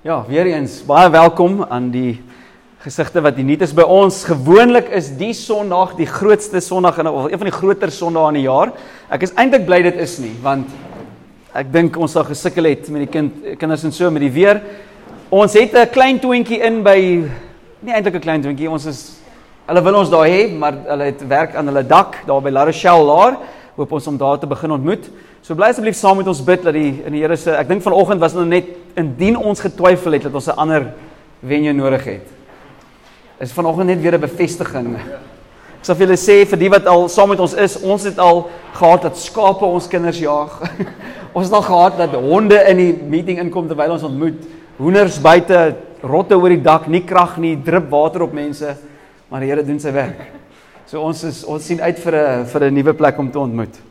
Ja, weer eens baie welkom aan die gesigte wat nuut is by ons. Gewoonlik is die Sondag die grootste Sondag in of een van die groter Sondae in die jaar. Ek is eintlik bly dit is nie, want ek dink ons sal gesukkel het met die kind kinders en so met die weer. Ons het 'n klein twintjie in by nie eintlik 'n klein twintjie, ons is hulle wil ons daar hê, maar hulle het werk aan hulle dak daar by La Rochelle laer. Hoop ons om daar te begin ontmoet. So bly asseblief saam met ons bid dat die in die Here se ek dink vanoggend was nou net indien ons getwyfel het dat ons 'n ander venue nodig het. Is vanoggend net weer 'n bevestiging. Ek sal vir julle sê vir die wat al saam met ons is, ons het al gehad dat skape ons kinders jaag. ons het al gehad dat honde in die meeting inkom terwyl ons ontmoet. Hoenders buite, rotte oor die dak, nie krag nie, drup water op mense, maar die Here doen sy werk. So ons is ons sien uit vir 'n vir 'n nuwe plek om te ontmoet.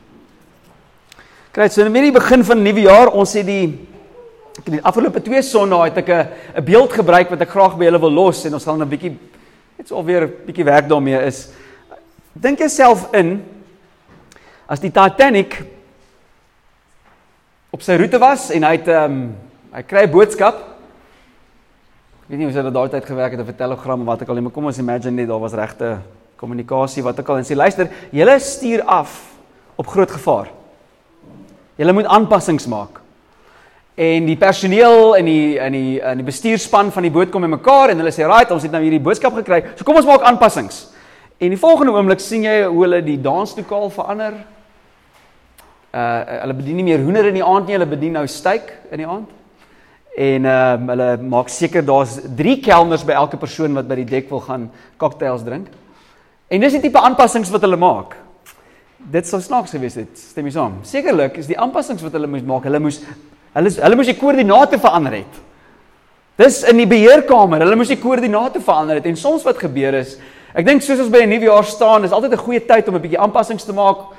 Kyk, so in die begin van die nuwe jaar, ons het die ek het die afgelope twee sonnae het ek 'n 'n beeld gebruik wat ek graag by julle wil los en ons gaan 'n bietjie net so alweer 'n bietjie werk daarmee is. Dink jouself in as die Titanic op sy roete was en hy het ehm um, hy kry 'n boodskap. Ek weet nie of hy daai tyd gewerk het of 'n telegram of wat ek al nie, kom ons imagine net daar was regte kommunikasie wat ek al en sê luister, julle stuur af op groot gevaar. Julle moet aanpassings maak. En die personeel en die in die in die bestuurspan van die boot kom bymekaar en hulle sê, "Right, ons het nou hierdie boodskap gekry. So kom ons maak aanpassings." En die volgende oomblik sien jy hoe hulle die danslokaal verander. Uh hulle bedien nie meer hoender in die aand nie, hulle bedien nou steak in die aand. En ehm uh, hulle maak seker daar's 3 kelners by elke persoon wat by die dek wil gaan cocktails drink. En dis die tipe aanpassings wat hulle maak dit sou snaaks gewees het, stem jy saam? Sekerlik is die aanpassings wat hulle moes maak, hulle moes hulle hulle moes die koördinate verander het. Dis in die beheerkamer, hulle moes die koördinate verander het en soms wat gebeur is, ek dink soos ons by 'n nuwe jaar staan, is altyd 'n goeie tyd om 'n bietjie aanpassings te maak.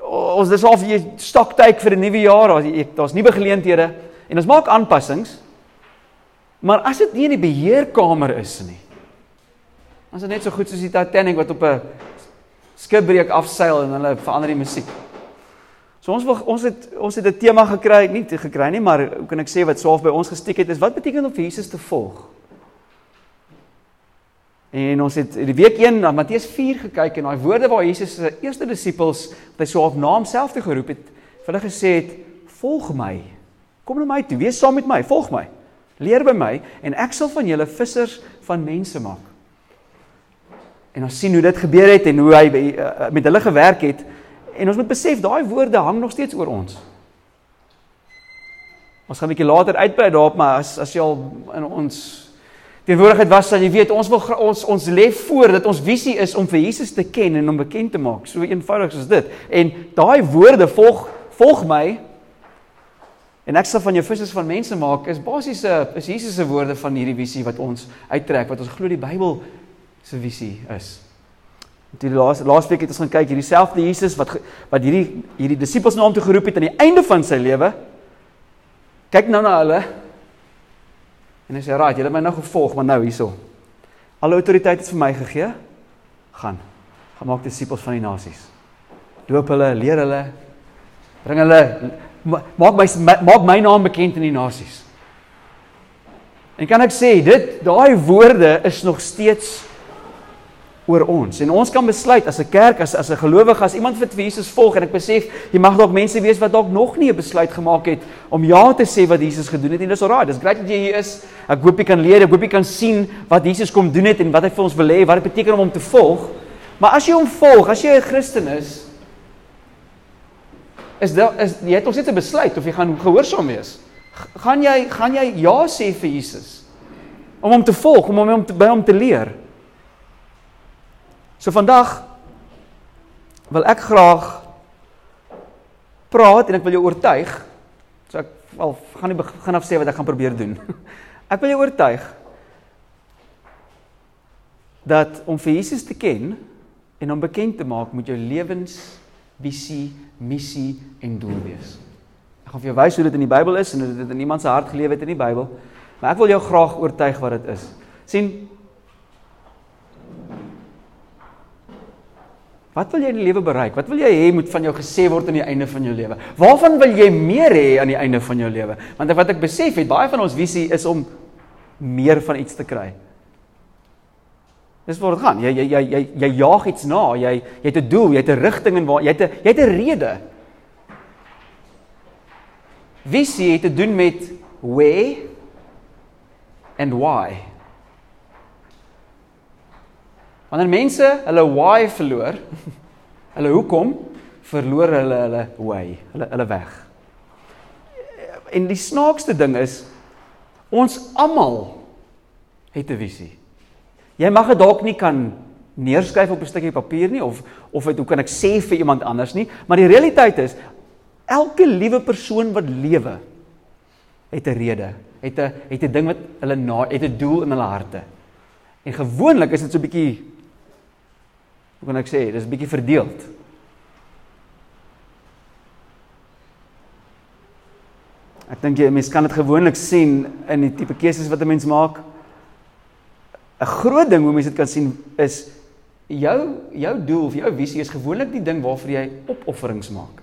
Ons dis al vir stoktyd vir 'n nuwe jaar, daar's nuwe geleenthede en ons maak aanpassings. Maar as dit nie in die beheerkamer is nie, as dit net so goed soos die Titanic wat op 'n skipbreek afseil en hulle verander die musiek. So ons wil ons het ons het 'n tema gekry, nie gekry nie, maar hoe kan ek sê wat swaaf by ons gestiek het is wat beteken om vir Jesus te volg? En ons het die week 1 na Matteus 4 gekyk en daai woorde waar Jesus se eerste disippels wat hy swaaf na homself te geroep het, vir hulle gesê het: "Volg my. Kom na my toe, wees saam met my, volg my. Leer by my en ek sal van julle vissers van mense maak." En ons sien hoe dit gebeur het en hoe hy uh, met hulle gewerk het en ons moet besef daai woorde hang nog steeds oor ons. Ons gaan 'n bietjie later uitbrei daarop maar as as jy al in ons teenwoordigheid was dan jy weet ons wil ons ons lê voor dat ons visie is om vir Jesus te ken en hom bekend te maak. So eenvoudig soos dit. En daai woorde volg volg my en ek sal van jou vissers van mense maak is basies 'n is Jesus se woorde van hierdie visie wat ons uittrek wat ons glo die Bybel se visie is. Die laaste laaste week het ons gaan kyk hierdie selfde Jesus wat wat hierdie hierdie disippels na hom toe geroep het aan die einde van sy lewe. Kyk nou na hulle. En hy sê: "Raai, julle het my nou gevolg, maar nou hierso. Alle autoriteit is vir my gegee. Gaan. Gaan maak disippels van die nasies. Doop hulle, leer hulle, bring hulle maak my maak my naam bekend in die nasies." En kan ek sê dit daai woorde is nog steeds oor ons. En ons kan besluit as 'n kerk, as as 'n gelowige, as iemand wat vir Jesus volg en ek besef jy mag dalk mense wees wat dalk nog nie 'n besluit gemaak het om ja te sê wat Jesus gedoen het en dis alraai. Dis great dat jy hier is. Ek hoop jy kan leer, ek hoop jy kan sien wat Jesus kom doen het en wat hy vir ons wil hê, wat dit beteken om hom te volg. Maar as jy hom volg, as jy 'n Christen is, is dit is jy het ons net 'n besluit of jy gaan gehoorsaam wees. Gaan jy gaan jy ja sê vir Jesus om hom te volg, om hom by hom te leer? So vandag wil ek graag praat en ek wil jou oortuig. So ek wel gaan nie begin af sê wat ek gaan probeer doen. Ek wil jou oortuig dat om vir Jesus te ken en hom bekend te maak moet jou lewensvisie, missie en doel wees. Ek gaan vir jou wys hoe dit in die Bybel is en hoe dit in iemand se hart gelewe het in die Bybel. Maar ek wil jou graag oortuig wat dit is. sien Wat wil jy in die lewe bereik? Wat wil jy hê moet van jou gesê word aan die einde van jou lewe? Waarvan wil jy meer hê aan die einde van jou lewe? Want wat ek besef het, baie van ons visie is om meer van iets te kry. Dis waar dit gaan. Jy jy jy jy jy jaag iets na. Jy jy het 'n doel, jy het 'n rigting en waar jy het 'n jy het 'n rede. Visie het te doen met where and why. Wanneer mense hulle why verloor, hulle hoekom verloor hulle hulle way, hulle hulle weg. En die snaakste ding is ons almal het 'n visie. Jy mag dit dalk nie kan neerskryf op 'n stukkie papier nie of of dit hoe kan ek sê vir iemand anders nie, maar die realiteit is elke liewe persoon wat lewe het 'n rede, het 'n het 'n ding wat hulle na het 'n doel in hulle harte. En gewoonlik is dit so 'n bietjie hoe kan ek sê, dis 'n bietjie verdeeld. Ek dink jy mense kan dit gewoonlik sien in die tipe keuses wat 'n mens maak. 'n groot ding hoe mense dit kan sien is jou jou doel of jou visie is gewoonlik die ding waarvoor jy opofferings maak.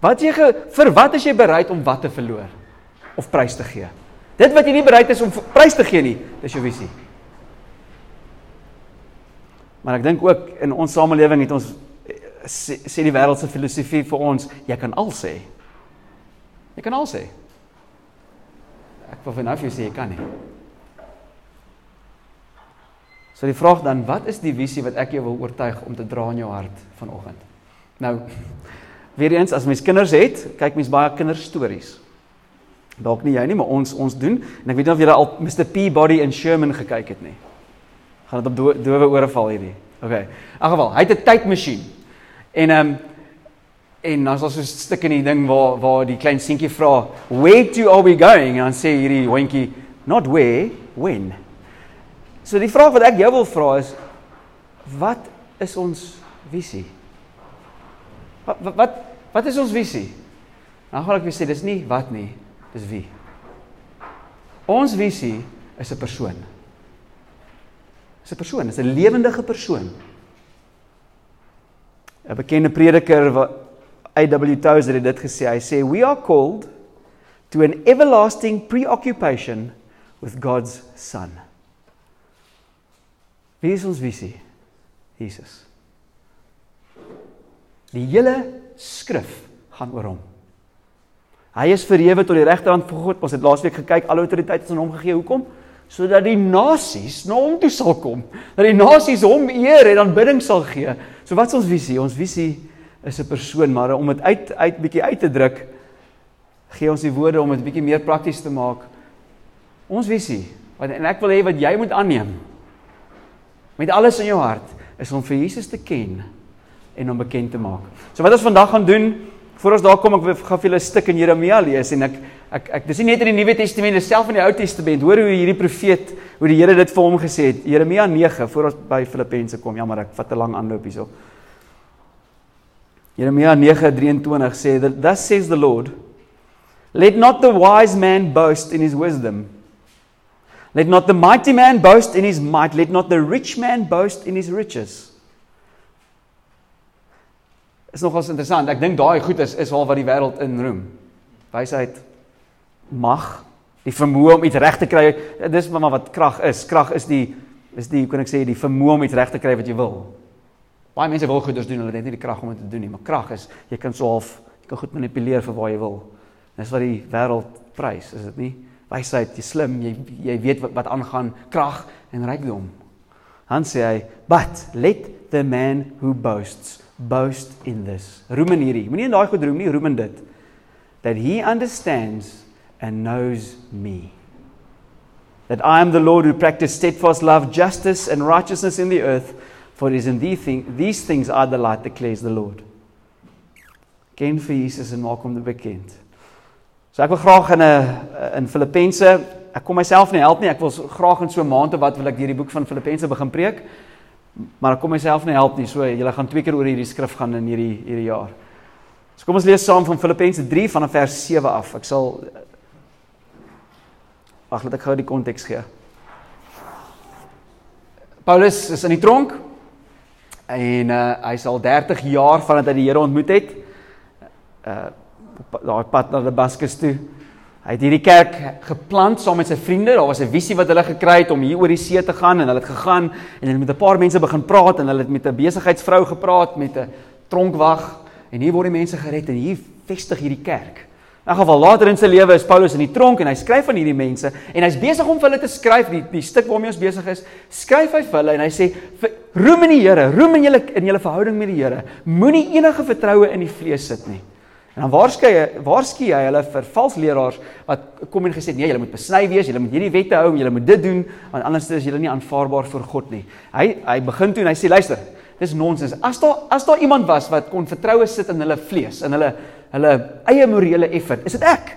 Wat jy ge, vir wat is jy bereid om wat te verloor of prys te gee? Dit wat jy nie bereid is om prys te gee nie, dis jou visie. Maar ek dink ook in ons samelewing het ons sê, sê die wêreld se filosofie vir ons, jy kan al sê. Jy kan al sê. Ek wil vir nou jou sê jy kan nie. So die vraag dan, wat is die visie wat ek jou wil oortuig om te dra in jou hart vanoggend? Nou, weer eens as mens kinders het, kyk mens baie kinderstories. Dalk nie jy nie, maar ons ons doen en ek weet nie of julle al Mr Peabody in Sherman gekyk het nie. Gaan dit op do dowe ore val hierdie. OK. In geval, hy het 'n tydmasjien. En ehm um, En dan is daar so 'n stuk in die ding waar waar die klein seentjie vra, "Where to are we going?" En dan sê hierdie hondjie, "Not where, when." So die vraag wat ek jou wil vra is, wat is ons visie? Wat wat wat is ons visie? Nou gaan ek weer sê, dis nie wat nie, dis wie. Ons visie is 'n persoon. Is 'n persoon, is 'n lewendige persoon. 'n Bekende prediker wat A.W. Tozer het dit gesê. Hy sê we are called to an everlasting preoccupation with God's son. Wie is ons visie? Jesus. Die hele skrif gaan oor hom. Hy is verhewe tot die regterhand van God. Ons het laasweek gekyk alle autoriteit is aan hom gegee. Hoekom? Sodat die nasies na hom toe sal kom. Dat die nasies hom eer en aanbidding sal gee. So wat is ons visie? Ons visie is 'n persoon, maar om dit uit uit bietjie uit te druk, gee ons die woorde om dit bietjie meer prakties te maak. Ons visie, wat en ek wil hê wat jy moet aanneem met alles in jou hart, is om vir Jesus te ken en hom bekend te maak. So wat ons vandag gaan doen, voor ons daar kom, ek gaan vir julle 'n stuk in Jeremia lees en ek ek ek dis nie net in die Nuwe Testament, dis self in die Ou Testament. Hoor hoe hierdie profeet, hoe die Here dit vir hom gesê het. Jeremia 9 voor ons by Filippense kom. Jammer, ek vat 'n lang aanloop hierso. Jeremia 9:23 sê that thus says the Lord let not the wise man boast in his wisdom let not the mighty man boast in his might let not the rich man boast in his riches Is nogals interessant. Ek dink daai goed is is al wat die wêreld in roem wysheid mag die vermoë om iets reg te kry. Dis maar wat krag is. Krag is die is die hoe kan ek sê die vermoë om iets reg te kry wat jy wil. Baie mense wil goeders doen, hulle het nie die krag om dit te doen nie, maar krag is jy kan so half jy kan goed manipuleer vir waar jy wil. Dis wat die wêreld prys, is dit nie? Wysheid, jy slim, jy jy weet wat wat aangaan, krag en rykdom. Han sê hy, "But let the man who boasts boast in this." Roem in hierdie. Moenie in daai goed roem nie, roem in dit. That he understands and knows me. That I am the Lord who practice steadfast love, justice and righteousness in the earth. For it is in these, thing, these things are the light, declares the Lord. Ken vir Jesus en maak hom bekend. So ek wil graag in 'n in Filippense, ek kom myself nie help nie. Ek wil graag in so 'n maand of wat wil ek hierdie boek van Filippense begin preek. Maar ek kom myself nie help nie. So julle gaan twee keer oor hierdie skrif gaan in hierdie hierdie jaar. So kom ons lees saam van Filippense 3 vanaf vers 7 af. Ek sal Wag, laat ek gou die konteks gee. Paulus is in die tronk En uh hy's al 30 jaar vandat hy die Here ontmoet het. Uh daai pad na Damascus toe. Hy het hierdie kerk geplant saam met sy vriende. Daar was 'n visie wat hulle gekry het om hier oor die see te gaan en hulle het gegaan en hulle met 'n paar mense begin praat en hulle het met 'n besigheidsvrou gepraat met 'n tronkwag en hier word die mense gered en hier vestig hierdie kerk. In 'n geval later in sy lewe is Paulus in die tronk en hy skryf aan hierdie mense en hy's besig om vir hulle te skryf die die stuk waarmee ons besig is. Skryf hy vir hulle en hy sê roem in die Here, roem in julle in julle verhouding met die Here. Moenie enige vertroue in die vlees sit nie. En dan waarskynlik waarskynlik hy hulle vir vals leraars wat kom en gesê nee, julle moet besny wees, julle moet hierdie wette hou, julle moet dit doen want anders is julle nie aanvaarbaar vir God nie. Hy hy begin toe en hy sê luister, dis nonsens. As daar as daar iemand was wat kon vertroue sit in hulle vlees, in hulle hulle eie morele effort, is dit ek.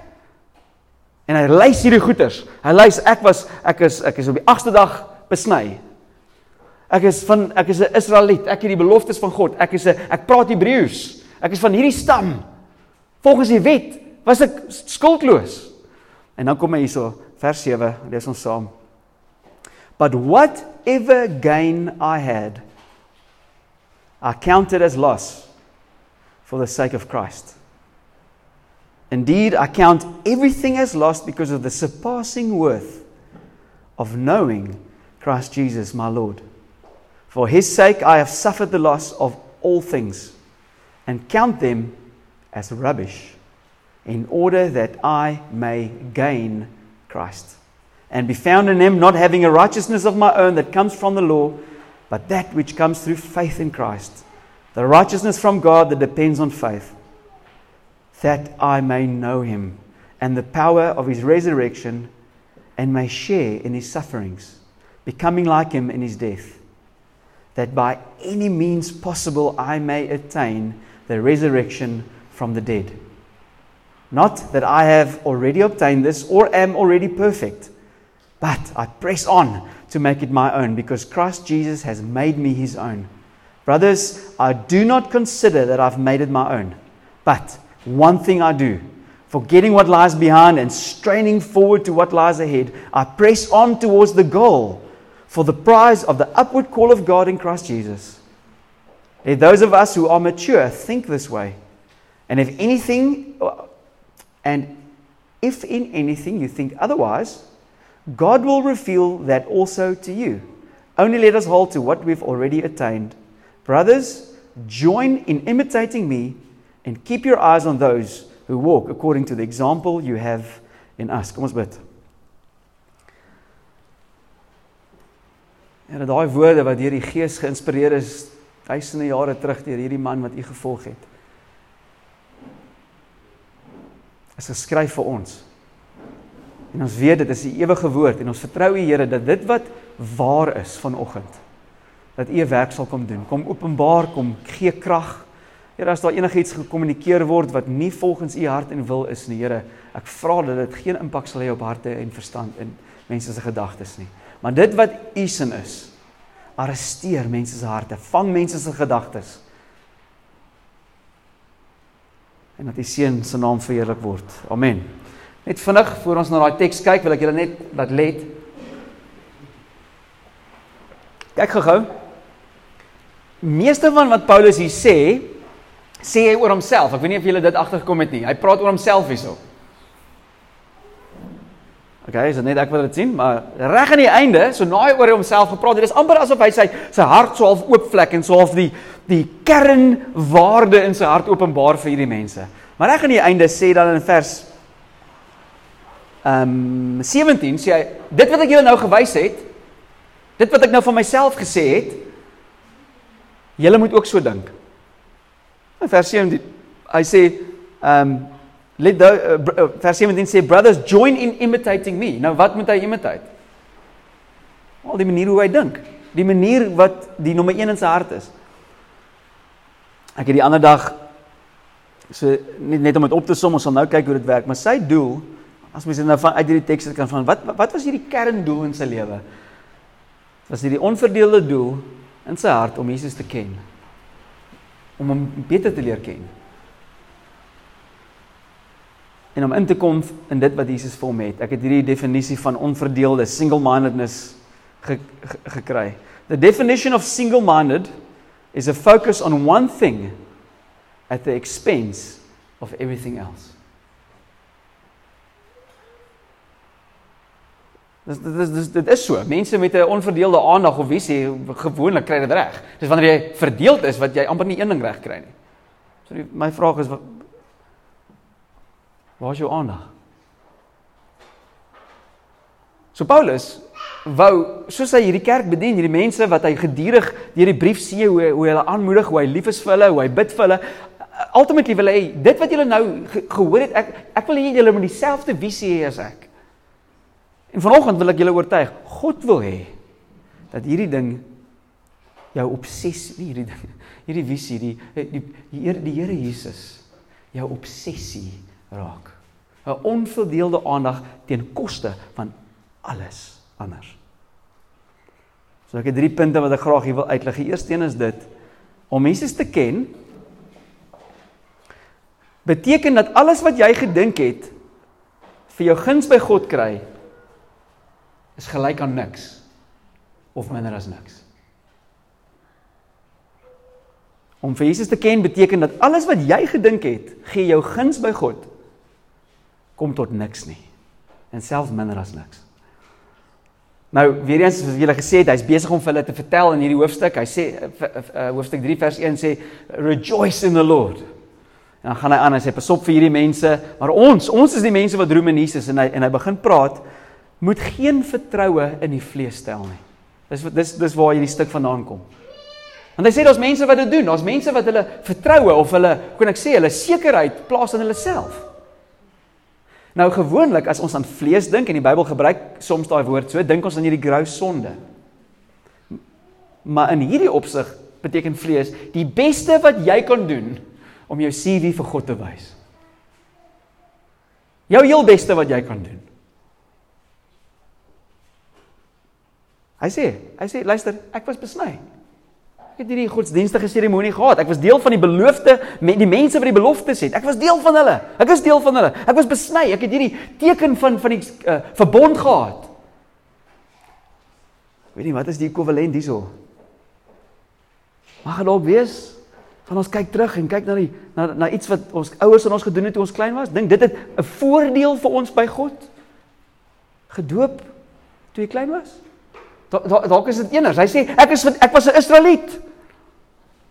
En hy lys hierdie goeters. Hy lys ek was ek is ek is op die 8ste dag besny. Ek is van ek is 'n Israeliet. Ek het die beloftes van God. Ek is 'n ek praat Hebreëus. Ek is van hierdie stam. Volgens die wet was ek skuldloos. En dan kom hy hierso vers 7, lees ons saam. But whatever gain I had I counted as loss for the sake of Christ. Indeed, I count everything as lost because of the surpassing worth of knowing Christ Jesus, my Lord. For his sake, I have suffered the loss of all things and count them as rubbish in order that I may gain Christ and be found in him, not having a righteousness of my own that comes from the law, but that which comes through faith in Christ, the righteousness from God that depends on faith that I may know him and the power of his resurrection and may share in his sufferings, becoming like him in his death, that by any means possible I may attain the resurrection from the dead. Not that I have already obtained this or am already perfect, but I press on to make it my own because Christ Jesus has made me his own. Brothers, I do not consider that I've made it my own, but one thing I do, forgetting what lies behind and straining forward to what lies ahead, I press on towards the goal for the prize of the upward call of God in Christ Jesus. Let those of us who are mature think this way. And if anything, and if in anything you think otherwise, God will reveal that also to you. Only let us hold to what we've already attained. Brothers, join in imitating me and keep your eyes on those who walk according to the example you have in us. Kom ons bid. En daai woorde wat deur die Gees geïnspireer is duisende jare terug deur hierdie man wat u gevolg het. Is geskryf vir ons. En ons weet dit is die ewige woord en ons vertrou U Here dat dit wat waar is vanoggend dat U 'n werk sal kom doen. Kom openbaar, kom gee krag. Here, as daar enigiets gekommunikeer word wat nie volgens U hart en wil is nie, Here, ek vra dat dit geen impak sal hê op harte en verstand en mense se gedagtes nie. Maar dit wat U sin is, arresteer mense se harte, vang mense se gedagtes. En dat U seun se naam verheerlik word. Amen. Net vinnig voor ons na daai teks kyk, wil ek julle net laat let. Kyk gou-gou. Meeste van wat Paulus hier sê, sê hy oor homself. Ek weet nie of julle dit agtergekom het nie. Hy praat oor homself hierso. Okay, is dit net ek wat dit sien, maar reg aan die einde, so na hy oor homself gepraat het, dis amper asof hy sy sy hart so half oopvlek en so half die die kernwaarde in sy hart openbaar vir hierdie mense. Maar reg aan die einde sê dan in vers ehm um, 17 sê hy dit wat ek julle nou gewys het, dit wat ek nou van myself gesê het, julle moet ook so dink. In vers 17 hy sê ehm um, let the uh, uh, vers 17 sê brothers join in imitating me. Nou wat moet hy imitate? Al die manier hoe hy dink, die manier wat die nommer 1 in sy hart is. Ek het die ander dag so net net om dit op te som, ons sal nou kyk hoe dit werk, maar sy doel as mens nou van uit hierdie teks kan van wat wat was hierdie kerndoel in sy lewe? Was hierdie onverdeelde doel in sy hart om Jesus te ken? Om hom beter te leer ken. En om in te kom in dit wat Jesus vir hom het. Ek het hierdie definisie van onverdeelde single-mindedness ge, ge, gekry. The definition of single-minded is a focus on one thing at the expense of everything else. Dis dis dis dit is so. Mense met 'n onverdeelde aandag of visie gewoonlik kry dit reg. Dis wanneer jy verdeeld is wat jy amper nie een ding reg kry nie. So die, my vraag is waar is jou aandag? So Paulus wou soos hy hierdie kerk bedien, hierdie mense wat hy gedurig deur die brief sien hoe hoe hulle aanmoedig, hoe hy lief is vir hulle, hoe hy bid vir hulle. Ultimately wil hy dit wat julle nou ge gehoor het, ek ek wil hê julle moet dieselfde visie hê as ek. En vanoggend wil ek julle oortuig, God wil hê dat hierdie ding jou obsessie, hierdie ding, hierdie visie, die die die Here die Here Jesus jou obsessie raak. 'n Onverdeelde aandag teen koste van alles anders. So ek het drie punte wat ek graag hier wil uitlig. Die eerste een is dit om Jesus te ken beteken dat alles wat jy gedink het vir jou guns by God kry is gelyk aan niks of minder as niks. Om vir Jesus te ken beteken dat alles wat jy gedink het gee jou guns by God kom tot niks nie en selfs minder as niks. Nou weer eens soos julle gesê het, hy's besig om vir hulle te vertel in hierdie hoofstuk. Hy sê uh, hoofstuk 3 vers 1 sê rejoice in the Lord. En dan gaan hy aan en sê pas op vir hierdie mense, maar ons, ons is die mense wat roem in Jesus en hy en hy begin praat moet geen vertroue in die vlees stel nie. Dis dis dis waar hierdie stuk vandaan kom. Want hy sê daar's mense wat dit doen. Daar's mense wat hulle vertroue of hulle, kon ek sê, hulle sekerheid plaas in hulle self. Nou gewoonlik as ons aan vlees dink en die Bybel gebruik soms daai woord so, dink ons aan hierdie grou sonde. Maar in hierdie opsig beteken vlees die beste wat jy kan doen om jou CV vir God te wys. Jou heel beste wat jy kan doen. Hy sê, hy sê luister, ek was besny. Ek het hierdie godsdienstige seremonie gehad. Ek was deel van die beloofde met die mense wat die beloftes het. Ek was deel van hulle. Ek is deel van hulle. Ek was besny. Ek het hierdie teken van van die uh, verbond gehad. Weet nie wat is die ekwivalent hierso? Mag dit dalk wees van ons kyk terug en kyk na die na na iets wat ons ouers aan ons gedoen het toe ons klein was. Dink dit het 'n voordeel vir ons by God. Gedoop toe jy klein was? Dalk dalk is dit eners. Hy sê ek is ek was 'n Israeliet.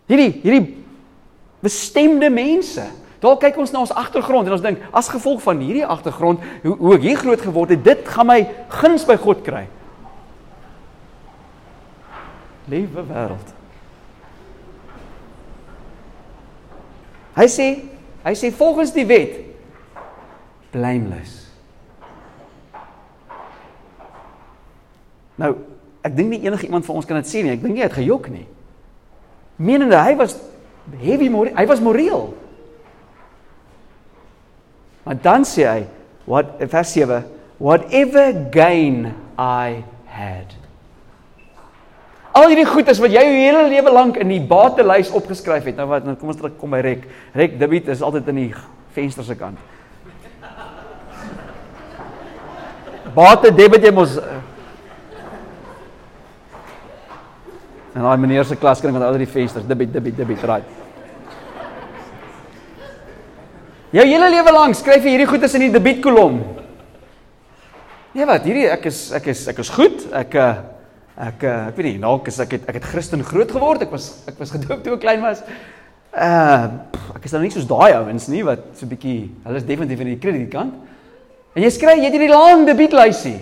Hierdie hierdie bestemde mense. Dalk kyk ons na ons agtergrond en ons dink as gevolg van hierdie agtergrond hoe hoe ek hier groot geword het, dit gaan my guns by God kry. Liewe wêreld. Hy sê hy sê volgens die wet blameless. Nou Ek dink nie enige iemand van ons kan dit sê nie. Ek dink nie hy het gejok nie. Menende hy was heavy more, hy was moreel. Maar dan sê hy, what vers 7, whatever gain I had. Al hierdie goedes wat jy jou hele lewe lank in die batelys opgeskryf het. Nou wat, nou kom ons terug kom by Rek. Rek debit is altyd in die venster se kant. Bate debit jy mos En daai meneer se klas kring met al die vensters, dibby dibby dibby right. Jou hele lewe lank skryf jy hierdie goedes in die debietkolom. Nee wat, hierdie ek is ek is ek is goed. Ek eh, ek eh, ek weet nie, dalk is ek het ek het Christen groot geword. Ek was ek was gedoop toe ek klein was. Uh ek is nou nie soos daai ouens nie wat so 'n bietjie hulle is definitief in die kredietkant. En jy skryf jy het hierdie lang debietlysie.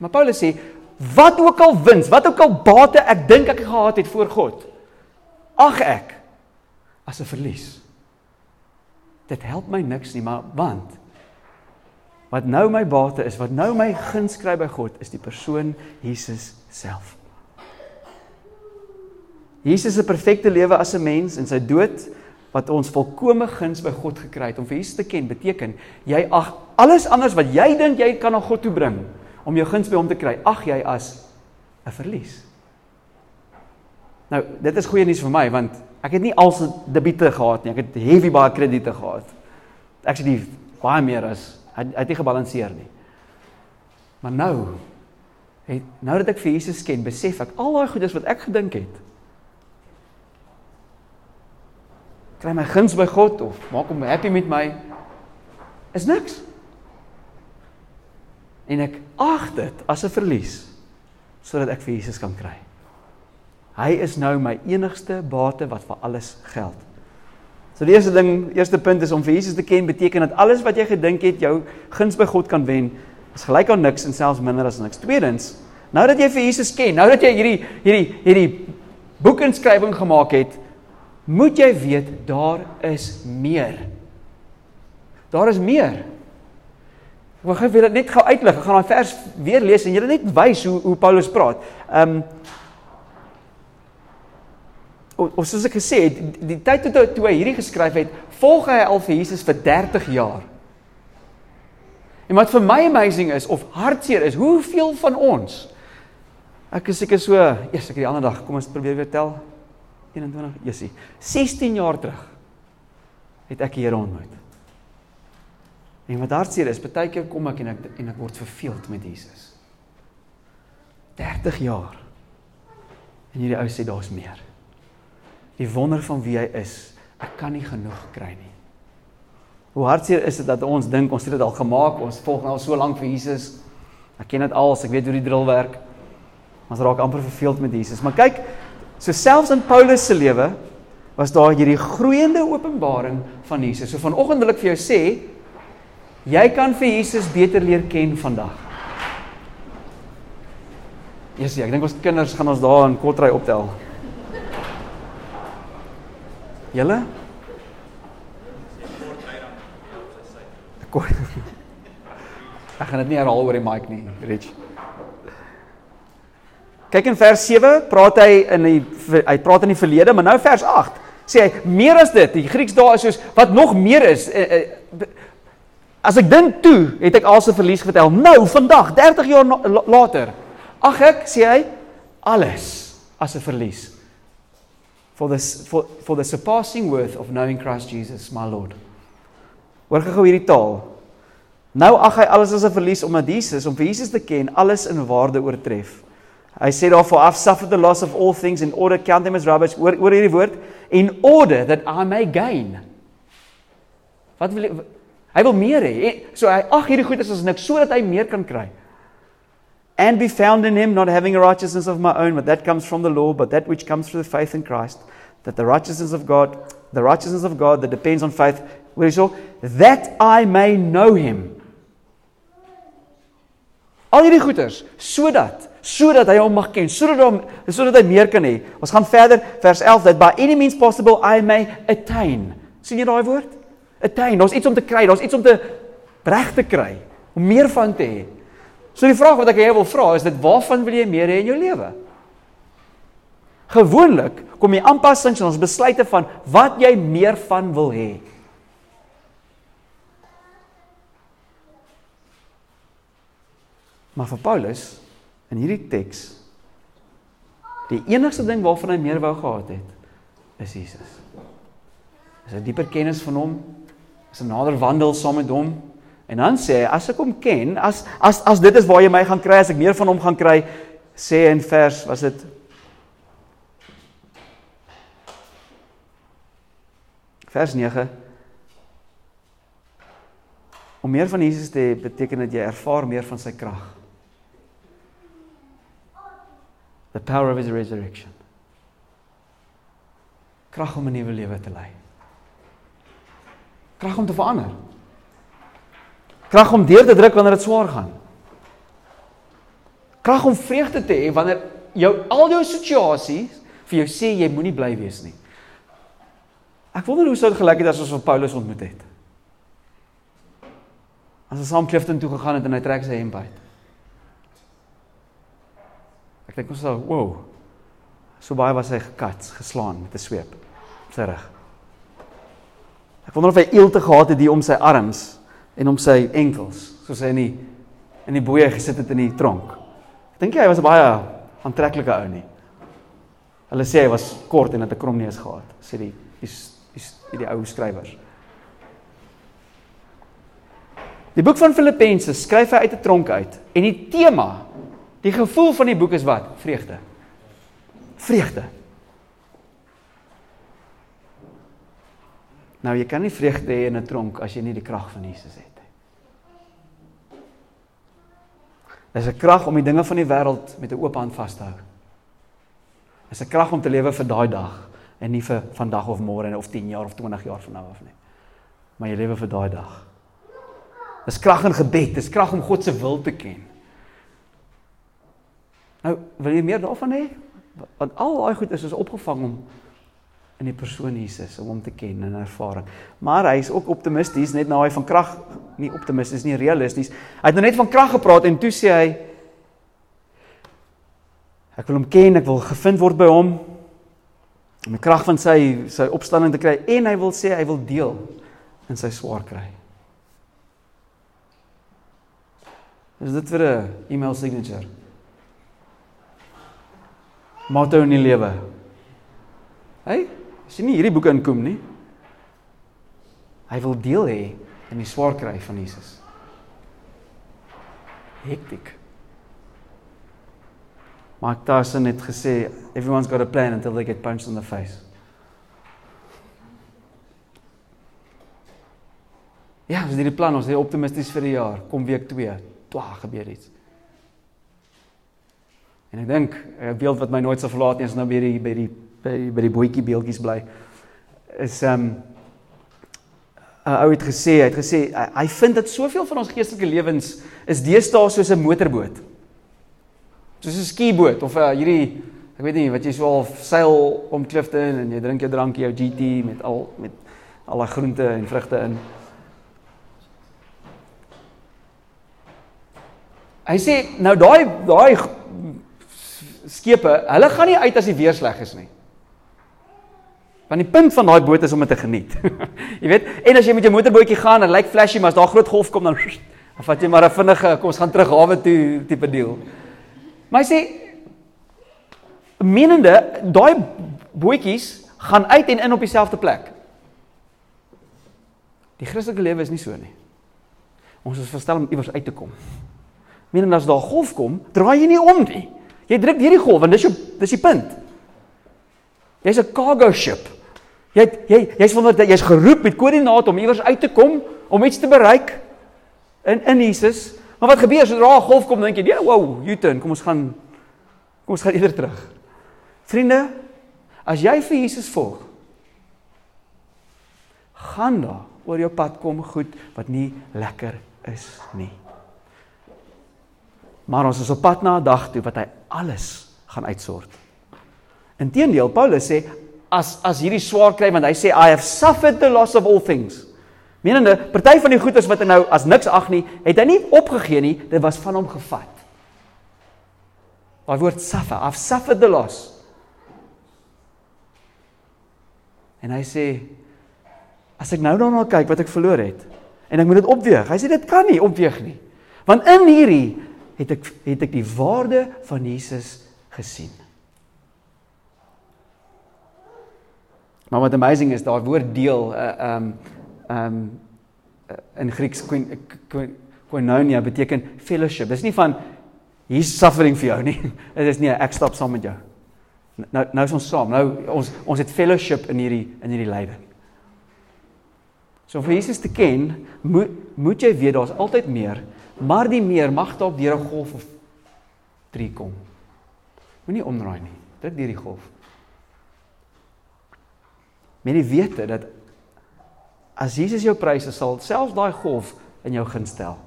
Maar Paulus sê wat ook al wins, wat ook al bate ek dink ek gehad het voor God, ag ek as 'n verlies. Dit help my niks nie, maar want wat nou my bate is, wat nou my guns kry by God, is die persoon Jesus self. Jesus se perfekte lewe as 'n mens en sy dood wat ons volkomme guns by God gekry het om vir Jesus te ken beteken jy ag alles anders wat jy dink jy kan na God toe bring om jou guns by hom te kry, ag jy as 'n verlies. Nou, dit is goeie nuus vir my want ek het nie al se debiete gehad nie. Ek het heavy baie krediete gehad. Ek sê die baie meer as hy het nie gebalanseer nie. Maar nou het nou dat ek vir Jesus ken, besef ek al daai goedes wat ek gedink het kry my guns by God of maak hom happy met my is niks. En ek ag dit as 'n verlies sodat ek vir Jesus kan kry. Hy is nou my enigste bate wat vir alles geld. So die eerste ding, eerste punt is om vir Jesus te ken beteken dat alles wat jy gedink het jou guns by God kan wen, is gelyk aan niks en selfs minder as niks. Tweedens, nou dat jy vir Jesus ken, nou dat jy hierdie hierdie hierdie boekinskrywing gemaak het, moet jy weet daar is meer. Daar is meer. Ek gaan vir dit net gou uitlig. Ek gaan daai vers weer lees en julle net wys hoe hoe Paulus praat. Ehm um, of soos ek gesê het, die, die tyd toe toe hy hierdie geskryf het, volg hy al vir Jesus vir 30 jaar. En wat vir my amazing is of hartseer is, hoeveel van ons Ek is seker so, eers ek die ander dag, kom ons probeer weer tel. 21, Jessie. 16 jaar terug het ek Here ontmoet. En wat hartseer is, baie keer kom ek en ek en ek word verveeld met Jesus. 30 jaar. En hierdie ou sê daar's meer. Die wonder van wie hy is, ek kan nie genoeg kry nie. Hoe hartseer is dit dat ons dink ons het dit al gemaak, ons volg nou al so lank vir Jesus. Ek ken dit al, ek weet hoe die drill werk. Ons raak amper verveeld met Jesus. Maar kyk, so selfs in Paulus se lewe was daar hierdie groeiende openbaring van Jesus. So vanoggend wil ek vir jou sê, Jy kan vir Jesus beter leer ken vandag. Yes, ja, ek dink ons kinders gaan ons daar in Kotry optel. Julle? Ek gaan dit nie herhaal oor die mic nie, Rich. Kyk in vers 7, praat hy in die hy praat in die verlede, maar nou vers 8 sê hy meer as dit. Die Grieks daar is soos wat nog meer is. As ek dink toe, het ek alse verlies vertel. Nou, vandag, 30 jaar later, ag ek sê hy alles as 'n verlies. For this for for the surpassing worth of knowing Christ Jesus, my Lord. Hoor gou hierdie taal. Nou ag hy alles as 'n verlies omdat Jesus, om vir Jesus te ken, alles in waarde oortref. Hy sê daarvoor I've suffered the loss of all things in order count them as rubbish oor oor hierdie woord in order that I may gain. Wat wil jy Hy wil meer hê. So hy ag hierdie goed is as niks sodat hy meer kan kry. And be found in him not having a righteousness of my own but that comes from the law but that which comes through the faith in Christ that the righteousness of God the righteousness of God that depends on faith where is so that I may know him. Al hierdie goeders sodat sodat hy hom mag ken, sodat hom sodat hy meer kan hê. Ons gaan verder vers 11 that by any means possible I may attain. sien jy daai woord? Attain. Daar's iets om te kry, daar's iets om te reg te kry, om meer van te hê. So die vraag wat ek jou wil vra is dit waarvan wil jy meer hê in jou lewe? Gewoonlik kom jy aanpassings in ons besluite van wat jy meer van wil hê. Maar vir Paulus in hierdie teks die enigste ding waarvan hy meer wou gehad het is Jesus. Is 'n dieper kennis van hom, is 'n nader wandel saam met hom. En dan sê hy as ek hom ken, as as as dit is waar jy my gaan kry, as ek meer van hom gaan kry, sê in vers was dit Vers 9 Om meer van Jesus te hê beteken dat jy ervaar meer van sy krag. The power of his resurrection. Krag om 'n nuwe lewe te lei krag om te verander. Krag om deur te druk wanneer dit swaar gaan. Krag om vreugde te hê wanneer jou al jou situasies vir jou sê jy moenie bly wees nie. Ek wonder hoe sou dit gelyk het as ons van Paulus ontmoet het. As ons saam Clifton toe gegaan het en hy trek sy hemp uit. Ek dink ons sou, wow. So baie was hy gekats, geslaan met 'n sweep op sy rug. Ek wonder of hy eelte gehad het hier om sy arms en om sy enkels, soos hy in die in die boeye gesit het in die tronk. Ek dink hy was 'n baie aantreklike ou nie. Hulle sê hy was kort en het 'n krom neus gehad, sê die die die, die ou skrywers. Die boek van Filippense skryf hy uit 'n tronk uit en die tema, die gevoel van die boek is wat? Vreugde. Vreugde. Nou jy kan nie vreugde hê in 'n tronk as jy nie die krag van Jesus het nie. Dis 'n krag om die dinge van die wêreld met 'n oop hand vas te hou. Dis 'n krag om te lewe vir daai dag en nie vir vandag of môre of 10 jaar of 20 jaar van nou af nie. Maar jy lewe vir daai dag. Dis krag in gebed, dis krag om God se wil te ken. Nou, wil jy meer daarvan hê? Want al daai goed is is opgevang om in die persoon Jesus om hom te ken en ervaring. Maar hy is ook optimisties net nou hy van krag nie optimisties nie realisties. Hy het nou net van krag gepraat en toe sê hy ek wil hom ken, ek wil gevind word by hom om die krag van sy sy opstanding te kry en hy wil sê hy wil deel in sy swaar kry. Is dit vir 'n email signature? motto in die lewe. Hey, sien nie hierdie boeke inkom nie. Hy wil deel hê in die swaar kry van Jesus. Hektiek. Mark Tyson het gesê everyone's got a plan until they get punched in the face. Ja, dis die plan, ons is optimisties vir die jaar. Kom week 2, twa gebeur iets. En ek dink 'n beeld wat my nooit sal verlaat nie is nou by die by die by by die bootjie beeldjies bly. Is ehm um, 'n ou het gesê, hy het gesê hy, hy vind dat soveel van ons geestelike lewens is deesdae soos 'n motorboot. Soos 'n skieboot of uh, hierdie ek weet nie wat jy so al seil om klifte in en jy drink jou drankie jou GT met al met al die groente en vrugte in. Hy sê nou daai daai skepe, hulle gaan nie uit as die weer sleg is nie. Want die punt van daai boot is om dit te geniet. jy weet, en as jy met jou motorbootjie gaan en lyk flashy, maar as daar groot golf kom dan dan vat jy maar 'n vinnige kom ons gaan terug hawe toe tipe deal. Maar hy sê menende daai bootjies gaan uit en in op dieselfde plek. Die Christelike lewe is nie so nie. Ons is verstel om iewers uit te kom. Menende as daar golf kom, draai jy nie om nie. Jy druk hierdie golf want dis jou dis die punt. Jy's 'n cargo ship. Jy jy jy's wonder dat jy's geroep met koördinate om iewers uit te kom om iets te bereik in in Jesus. Maar wat gebeur sodra 'n golf kom dink jy, ja, "Wow, U-turn, kom ons gaan kom ons gaan eerder terug." Vriende, as jy vir Jesus volg, gaan daar oor jou pad kom goed wat nie lekker is nie. Maar ons is op pad na 'n dag toe wat hy alles gaan uitsort. Inteendeel, Paulus sê as as hierdie swaar kry want hy sê I have suffered the loss of all things. Menende, party van die goedes wat hy nou as niks ag nie, het hy nie opgegee nie, dit was van hom gevat. Daai woord suffer, I've suffered the loss. En hy sê as ek nou daarna kyk wat ek verloor het en ek moet dit opweeg. Hy sê dit kan nie opweeg nie. Want in hierdie het ek het ek die waarde van Jesus gesien. Maar wat amazing is, daai woord deel uh um um uh, in Grieks koinonia beteken fellowship. Dis nie van hier's suffering vir jou nie. Dit is nie ek stap saam met jou. Nou nou is ons saam. Nou ons ons het fellowship in hierdie in hierdie lyding. So vir Jesus te ken, moet moet jy weet daar's altyd meer maar die meer mag dalk deur 'n golf of 3 kom. Moenie omdraai nie. Druk deur die golf. Men jy weet dat as Jesus jou pryse sal selfs daai golf in jou gun stel.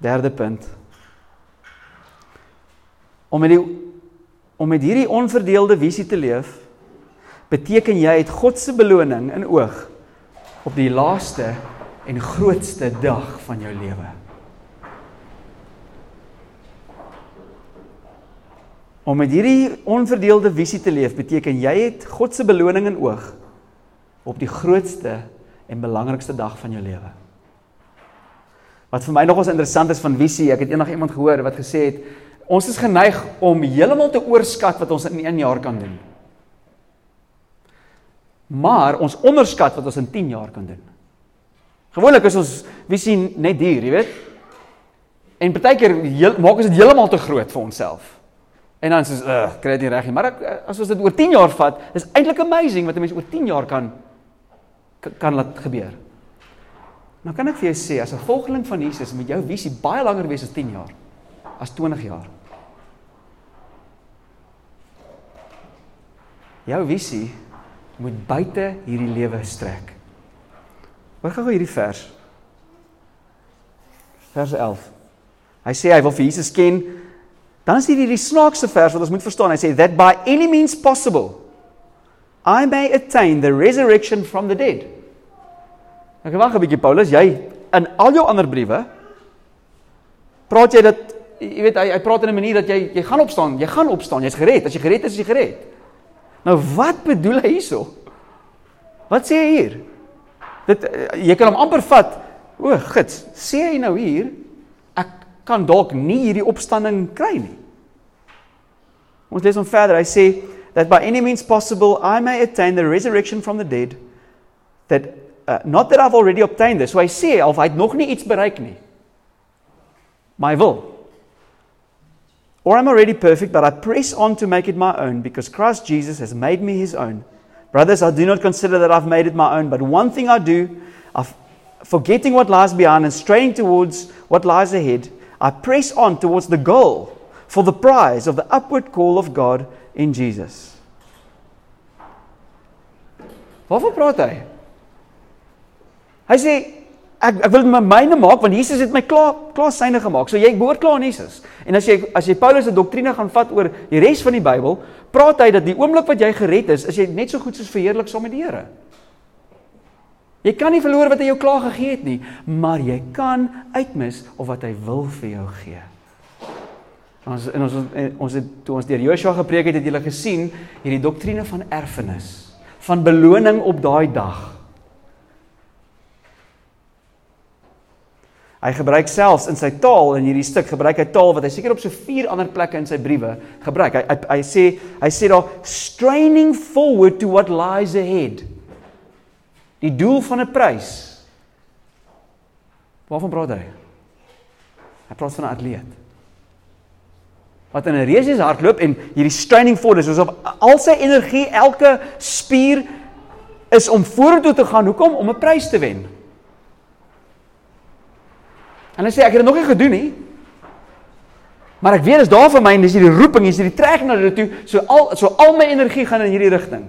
Derde punt. Om met die om met hierdie onverdeelde visie te leef beteken jy het God se beloning in oog op die laaste en grootste dag van jou lewe. Om met hierdie onverdeelde visie te leef beteken jy het God se beloning in oog op die grootste en belangrikste dag van jou lewe. Wat vir my nogals interessant is van visie, ek het eendag iemand gehoor wat gesê het ons is geneig om heeltemal te oorskat wat ons in 1 jaar kan doen. Maar ons onderskat wat ons in 10 jaar kan doen. Gewoonlik is ons visie net duur, jy weet. En partykeer maak ons dit heeltemal te groot vir onsself. En dan sê ons, "Ag, kry dit nie reg nie." Maar ek, as ons dit oor 10 jaar vat, is eintlik amazing wat 'n mens oor 10 jaar kan kan laat gebeur. Nou kan ek vir jou sê as 'n volgeling van Jesus moet jou visie baie langer wees as 10 jaar, as 20 jaar. Jou visie moet buite hierdie lewe strek. Gaan gou hierdie vers? Vers 11. Hy sê hy wil vir Jesus ken. Dan is hier hierdie snaakse vers wat ons moet verstaan. Hy sê that by any means possible I may attain the resurrection from the dead. Ek wag 'n bietjie Paulus, jy in al jou ander briewe praat jy dat jy weet hy hy praat in 'n manier dat jy jy gaan opstaan, jy gaan opstaan, jy's gered. As jy gered is, is jy gered. Nou wat bedoel hy hierso? Wat sê hy hier? Dit eh, jy kan hom amper vat. O, gits, sê hy nou hier kan dalk nie hierdie opstanding kry nie. Ons lees hom verder. Hy sê that by any means possible I may attain the resurrection from the dead that uh, not that I've already obtained this. So hy sê of hy het nog nie iets bereik nie. My will. Or I'm already perfect, but I press on to make it my own because Christ Jesus has made me his own. Brothers, I do not consider that I've made it my own, but one thing I do, I've, forgetting what lies behind and straining towards what lies ahead, I press on towards the goal for the prize of the upward call of God in Jesus. Waarvan praat hy? Hy sê ek ek wil my myne maak want Jesus het my klaar klaar syne gemaak. So jy behoort klaar aan Jesus. En as jy as jy Paulus se doktrine gaan vat oor die res van die Bybel, praat hy dat die oomblik wat jy gered is, is jy net so goed soos verheerlik saam met die Here. Jy kan nie verloor wat hy jou klaar gegee het nie, maar jy kan uitmis of wat hy wil vir jou gee. Ons en ons ons het toe ons deur Joshua gepreek het, het julle gesien hierdie doktrine van erfenis, van beloning op daai dag. Hy gebruik selfs in sy taal in hierdie stuk gebruik hy taal wat hy seker op so vier ander plekke in sy briewe gebruik. Hy hy, hy sê hy sê daar straining forward to what lies ahead. Die doel van 'n prys. Waarvan praat hy? Hy praat van 'n atleet. Wat in 'n reus hardloop en hierdie straining forward is asof al sy energie, elke spier is om vorentoe te gaan. Hoekom? Om 'n prys te wen. En hy sê ek het dit nog nie gedoen nie. Maar ek weet dis daar vir my en dis hierdie roeping, dis hierdie trek na dit toe. So al so al my energie gaan in hierdie rigting.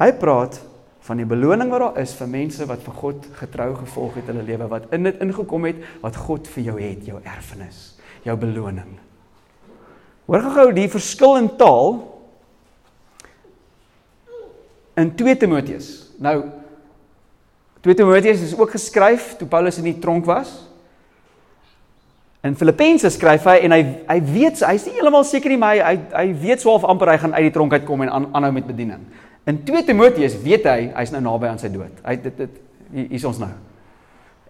Hy praat van die beloning wat daar is vir mense wat vir God getrou gevolg het in hulle lewe, wat in dit ingekom het wat God vir jou het, jou erfenis, jou beloning. Hoor gou die verskil in taal in 2 Timoteus. Nou 2 Timoteus is ook geskryf toe Paulus in die tronk was. In Filippense skryf hy en hy hy weet hy's nie heeltemal seker nie maar hy hy, weet swaalf amper hy gaan uit die tronk uitkom en aan, aanhou met bediening. In 2 Timoteus weet hy hy's nou naby aan sy dood. Hy dit dit hier is ons nou.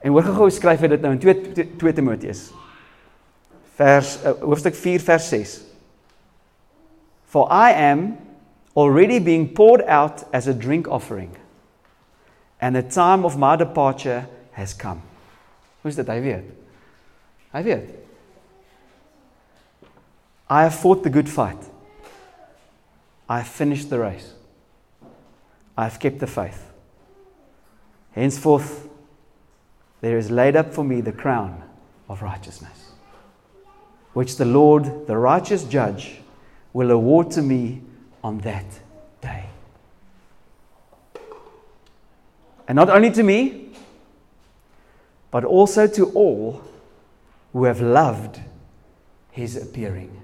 En hoor gou skryf hy dit nou in 2 2 Timoteus. Vers uh, hoofstuk 4 vers 6. For I am already being poured out as a drink offering and the time of my departure has come. Hoe's dit hy weet? Hy weet. I have fought the good fight. I have finished the race. I have kept the faith. Henceforth there is laid up for me the crown of righteousness, which the Lord, the righteous judge, will award to me on that day. And not only to me, but also to all who have loved his appearing.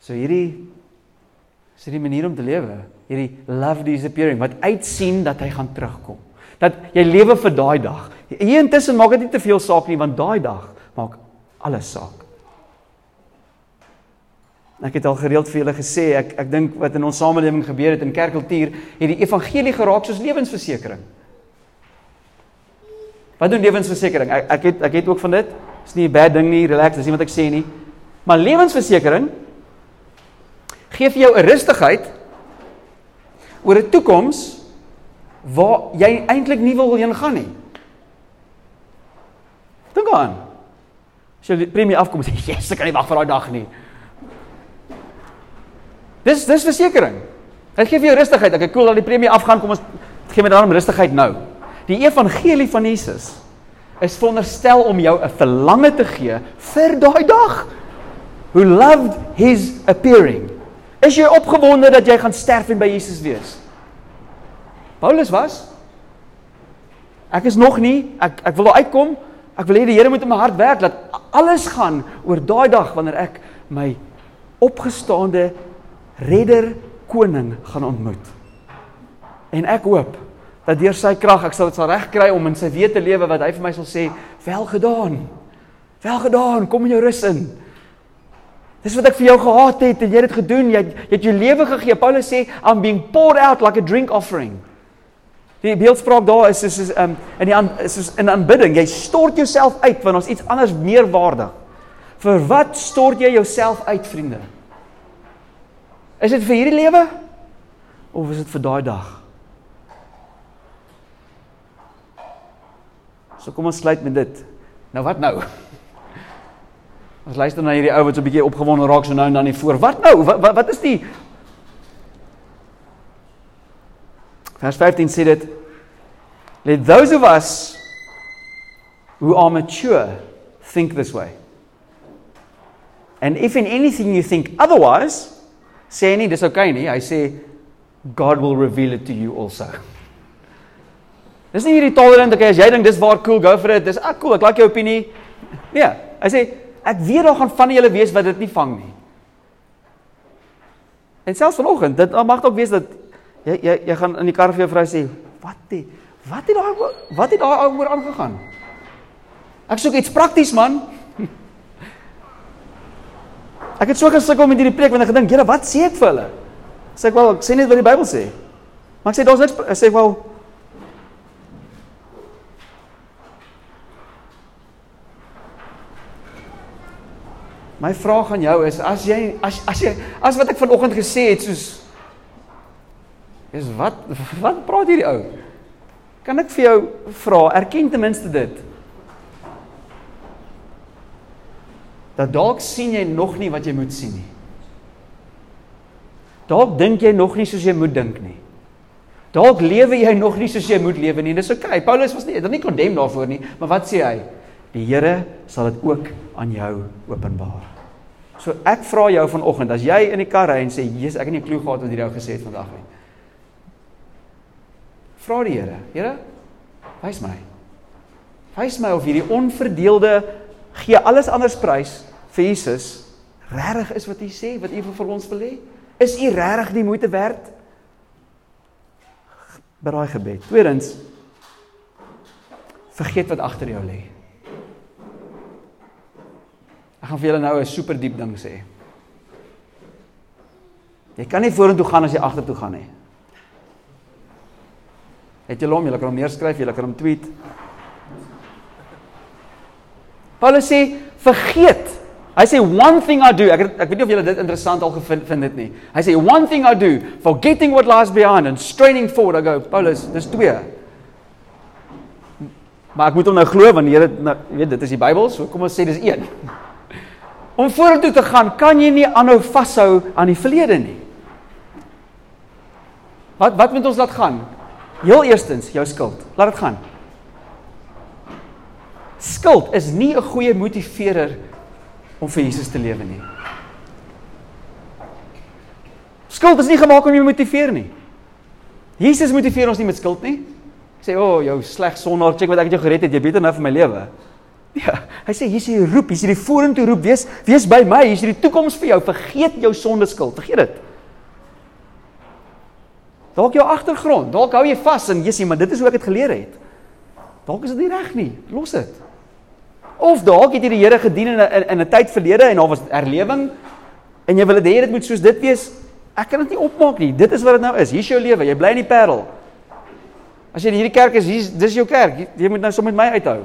So hierdie is die manier om te lewe, hierdie love his appearing wat uitsien dat hy gaan terugkom. Dat jy lewe vir daai dag. Hier intussen maak dit nie te veel saak nie want daai dag maak alles saak. Ek het al gereeld vir julle gesê ek ek dink wat in ons samelewing gebeur het in kerkkultuur het die evangelie geraak soos lewensversekering. Wat doen lewensversekering? Ek ek het ek het ook van dit. Dis nie 'n bad ding nie, relax, dis nie wat ek sê nie. Maar lewensversekering gee vir jou 'n rustigheid oor 'n toekoms waar jy eintlik nie wil heen gaan nie. Dink aan. As jy premie afkom sê, "Yes, ek kan nie wag vir daai dag nie." Dis dis versekering. Dit gee vir jou rustigheid. Ek ek cool dat die premie afgaan, kom ons gee my daarom rustigheid nou. Die evangelie van Jesus is veronderstel om jou 'n verlange te gee vir daai dag. Who loved his appearing. Is jy opgewonde dat jy gaan sterf en by Jesus wees? Paulus was Ek is nog nie, ek ek wil daar uitkom. Ek wil hê die Here moet in my hart werk dat alles gaan oor daai dag wanneer ek my opgestaande redder koning gaan ontmoet. En ek hoop dat deur sy krag ek sal dit sal regkry om in sy weë te lewe wat hy vir my sal sê, "Wel gedaan. Wel gedaan. Kom in jou rus in." Dis wat ek vir jou gehaat het en jy het dit gedoen. Jy jy het jou lewe gegee. Paulus sê, "I'm being poured out like a drink offering." Die beeldspraak daar is is is um, in die is is in aanbidding. Jy stort jouself uit want ons iets anders meer waardig. Vir wat stort jy jouself uit, vriende? Is dit vir hierdie lewe of is dit vir daai dag? So kom ons sluit met dit. Nou wat nou? Ons luister na hierdie ou wat so 'n bietjie opgewonde raak so nou en dan nie voor. Wat nou? Wat wat, wat is die Vers 15 sê dit Let those of us who are mature think this way. And if in anything you think otherwise, sê nie dis okay nie. Hy sê God will reveal it to you also. Dis nie hierdie tolerant okay as jy dink dis waar cool go for it. Dis ah cool, ek like jou opinie. Nee, hy sê ek weet daar gaan van julle wees wat dit nie vang nie. En selfs vanoggend, dit mag dalk wees dat jy jy jy gaan in die kar vir jou vrou sê, "Wat die wat het daai wat het daai oor aangegaan?" Ek soek iets prakties man. Ek het so gesukkel met hierdie preek want ek gedink, Here, wat sê ek vir hulle? Sê ek wel, ek sê net wat die Bybel sê. Maar ek sê daar's niks ek sê wel My vraag aan jou is as jy as as jy as wat ek vanoggend gesê het soos is wat wat praat hierdie ou? Kan ek vir jou vra, erken ten minste dit? dat dalk sien jy nog nie wat jy moet sien nie. Dalk dink jy nog nie soos jy moet dink nie. Dalk lewe jy nog nie soos jy moet lewe nie. Dis oukei. Okay. Paulus was nie, dit nie kondem daarvoor nie, maar wat sê hy? Die Here sal dit ook aan jou openbaar. So ek vra jou vanoggend, as jy in die kar ry en sê, "Jesus, ek het nie 'n klou gehad wat hierdie ou gesê het vandag nie." Vra die Here, Here, wys my. Wys my of hierdie onverdeelde gee alles anders prys vir Jesus regtig is wat hy sê wat u vir ons wil hê? Is u regtig die moeite werd? Braai gebed. Tweedens vergeet wat agter jou lê. Ek gaan vir julle nou 'n super diep ding sê. Jy kan nie vorentoe gaan as jy agtertoe gaan nie. Het jy hom, jy kan hom neerskryf, jy kan hom tweet. Paulus sê vergeet. Hy sê one thing I do. Ek ek weet nie of julle dit interessant al gevind vind dit nie. Hy sê one thing I do, forgetting what lies behind and straining forward. I go, Paulus, dis twee. Maar ek moet hom nou glo want die Here nou, weet dit is die Bybel, so kom ons sê dis een. Om vorentoe te gaan, kan jy nie aanhou vashou aan die verlede nie. Wat wat moet ons laat gaan? Heel eerstens, jou skuld. Laat dit gaan. Skuld is nie 'n goeie motiveerder om vir Jesus te lewe nie. Skuld is nie gemaak om jou motiveer nie. Jesus motiveer ons nie met skuld nie. Sê, "O, oh, jou sleg sondaar, check wat ek jou gered het, jy beter nou vir my lewe." Ja, hy sê hier's die roep, hier's die vorentoe roep, wees wees by my, hier's die toekoms vir jou. Vergeet jou sonde skuld, vergeet dit. Dalk jou agtergrond, dalk hou jy vas en jy sê, "Maar dit is hoe ek dit geleer het." Dalk is dit nie reg nie. Los dit. Of dalk het jy die Here gedien in 'n in 'n tyd verlede en daar was herlewing en jy wil dit hê dit moet soos dit wees. Ek kan dit nie opmaak nie. Dit is wat dit nou is. Hier's jou lewe. Jy bly in die Parel. As jy in hierdie kerk is, hier's dis jou kerk. Jy moet nou saam met my uithou.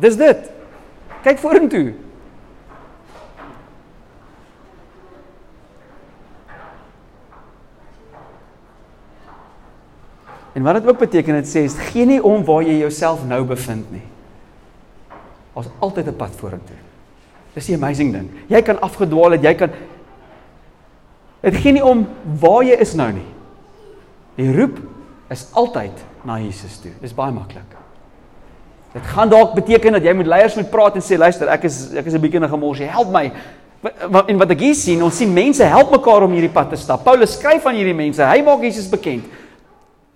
Dis dit. Kyk vorentoe. En wat dit ook beteken, dit sê, gee nie om waar jy jouself nou bevind nie. Ons altyd 'n pad vorentoe. Dis 'n amazing ding. Jy kan afgedwaal het, jy kan Dit gaan nie om waar jy is nou nie. Die roep is altyd na Jesus toe. Dis baie maklik. Dit gaan dalk beteken dat jy met leiers moet praat en sê luister, ek is ek is 'n bietjie in 'n gemors, help my. En wat ek hier sien, ons sien mense help mekaar om hierdie pad te stap. Paulus skryf aan hierdie mense. Hy maak Jesus bekend.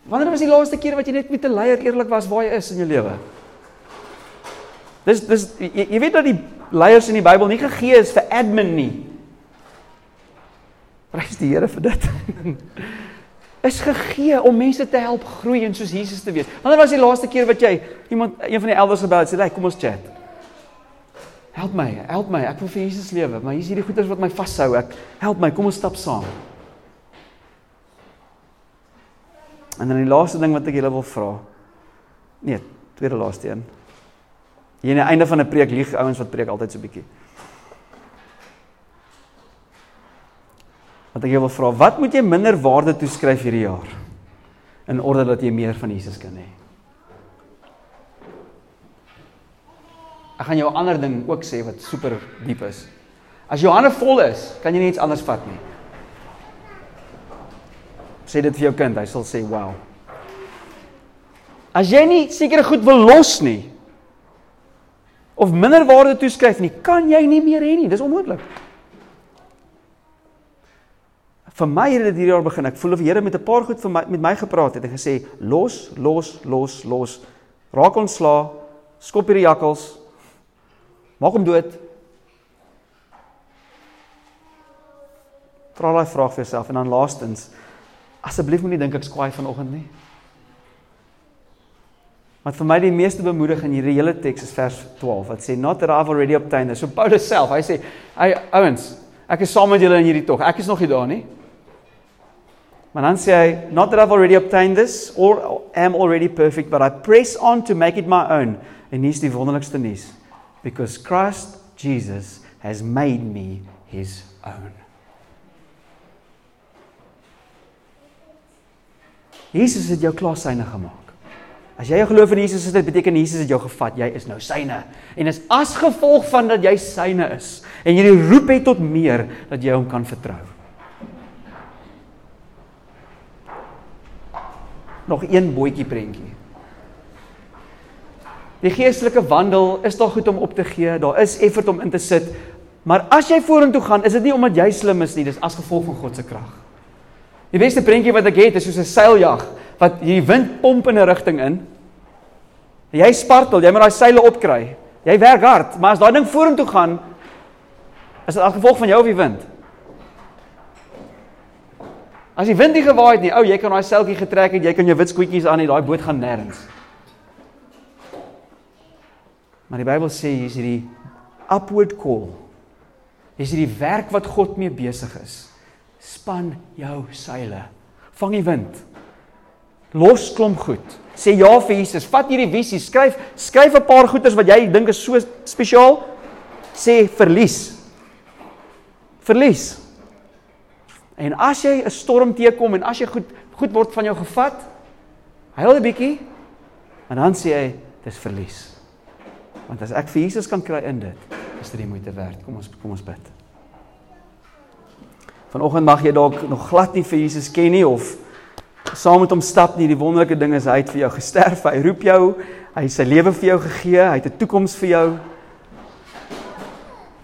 Wanneer was die laaste keer wat jy net met 'n leier eerlik was waar jy is in jou lewe? Dis dis jy, jy weet dat die leiers in die Bybel nie gegee is vir admin nie. Prys die Here vir dit. is gegee om mense te help groei en soos Jesus te wees. Wanneer was die laaste keer wat jy iemand een van die elders gebel het sê, "Hey, kom ons chat." Help my, help my. Ek wil vir Jesus lewe, maar hier's hierdie goeders wat my vashou. Ek help my, kom ons stap saam. En dan die laaste ding wat ek julle wil vra. Nee, tweede laaste een. Hier aan die einde van 'n preek lieg ouens wat preek altyd so bietjie. Wat ek julle wil vra, wat moet jy minder waarde toeskryf hierdie jaar in orde dat jy meer van Jesus kan hê? Ek gaan jou 'n ander ding ook sê wat super diep is. As jou hande vol is, kan jy nie iets anders vat nie. Sê dit vir jou kind, hy sal sê, "Wow." As jy nie sekere goed wil los nie of minder waarde toeskryf nie, kan jy nie meer hê nie. Dis onmoontlik. Vir my het dit hierdie jaar begin. Ek voel of die Here met 'n paar goed vir my met my gepraat het en gesê, "Los, los, los, los. Raak ontslaa. Skop hierdie jakkals. Maak hom dood." Vra daai vraag vir jouself en dan laastens Asseblief moenie dink ek's kwaai vanoggend nie. Wat vir my die meeste bemoedig in hierdie hele teks is vers 12 wat sê not that I've already obtained this. So Paulus self, hy sê, "Hey ouens, ek is saam met julle in hierdie tog. Ek is nog nie daar nie." Maar dan sê hy, "Not that I've already obtained this or am already perfect, but I press on to make it my own." En hier's die wonderlikste nuus. Because Christ Jesus has made me his own. Jesus het jou klaar syne gemaak. As jy glo in Jesus, dit beteken Jesus het jou gevat, jy is nou syne. En as gevolg van dat jy syne is en jy roep het tot meer dat jy hom kan vertrou. Nog een bootjie prentjie. Die geestelike wandel is daar goed om op te gee, daar is effort om in te sit. Maar as jy vorentoe gaan, is dit nie omdat jy slim is nie, dis as gevolg van God se krag. Die beste prentjie wat ek het is soos 'n seiljag wat jy wind pomp in 'n rigting in. Jy spartel, jy moet daai seile opkry. Jy werk hard, maar as daai ding vorentoe gaan, is dit as gevolg van jou of die wind. As die wind nie gewaai het nie, ou, jy kan daai seiltjie getrek het, jy kan jou wit skootjies aan hê, daai boot gaan nêrens. Maar die Bybel sê hier is hierdie upward call. Dis hierdie werk wat God mee besig is span jou seile. Vang die wind. Los klomp goed. Sê ja vir Jesus. Vat hierdie visie, skryf skryf 'n paar goeders wat jy dink is so spesiaal. Sê verlies. Verlies. En as jy 'n storm teekom en as jy goed goed word van jou gevat, huil 'n bietjie en dan sê hy dis verlies. Want as ek vir Jesus kan kry in dit, is dit die moeite werd. Kom ons kom ons bid. Vanoggend mag jy dalk nog glad nie vir Jesus ken nie of saam met hom stap nie. Die wonderlike ding is hy het vir jou gesterf. Hy roep jou. Hy het sy lewe vir jou gegee. Hy het 'n toekoms vir jou.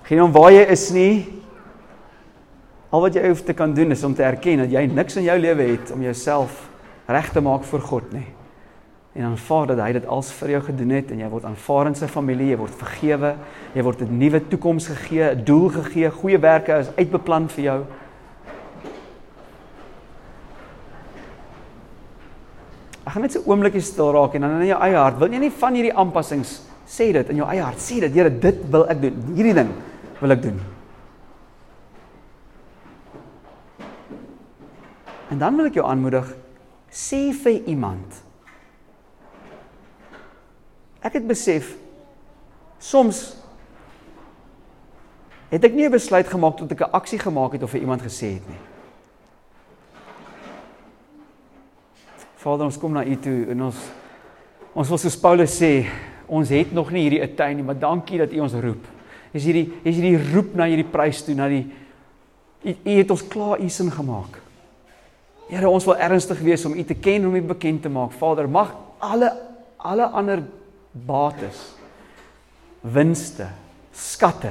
Geen om waar jy is nie. Al wat jy hoef te kan doen is om te erken dat jy niks in jou lewe het om jouself reg te maak vir God nie. En aanvaar dat hy dit als vir jou gedoen het en jy word aanvaar in sy familie, jy word vergewe, jy word 'n nuwe toekoms gegee, 'n doel gegee, goeie werke is uitbeplan vir jou. Ek gaan net so oombliekie stil raak en dan in jou eie hart, wil jy nie van hierdie aanpassings sê dit in jou eie hart. Sê dit, Here, dit wil ek doen. Hierdie ding wil ek doen. En dan wil ek jou aanmoedig, sê vir iemand. Ek het besef soms het ek nie 'n besluit gemaak tot ek 'n aksie gemaak het of vir iemand gesê het nie. Vader, ons kom na U toe en ons ons wil soos Paulus sê, ons het nog nie hierdie attain nie, maar dankie dat U ons roep. Is hierdie is hierdie roep na hierdie prys toe, na die u het ons klaar u sin gemaak. Here, ons wil ernstig wees om u te ken, om u bekend te maak. Vader, mag alle alle ander bates, winste, skatte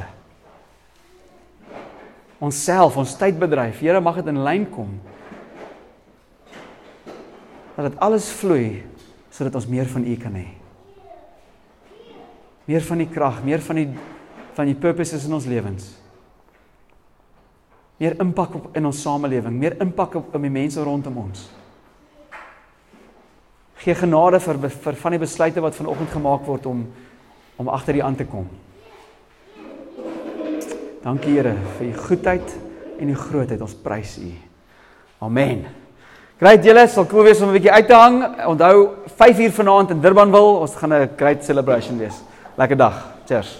onsself, ons tydbedryf, Here, mag dit in lyn kom. Dat dit alles vloei sodat ons meer van u kan hê. Meer van die krag, meer van die van die purposes in ons lewens meer impak op in ons samelewing, meer impak op op die mense rondom ons. Gee genade vir vir van die besluite wat vanoggend gemaak word om om agter U aan te kom. Dankie Here vir U goedheid en U grootheid. Ons prys U. Amen. Great julle, sal cool wees om 'n bietjie uit te hang. Onthou 5uur vanaand in Durbanville, ons gaan 'n great celebration wees. Lekker dag. Cheers.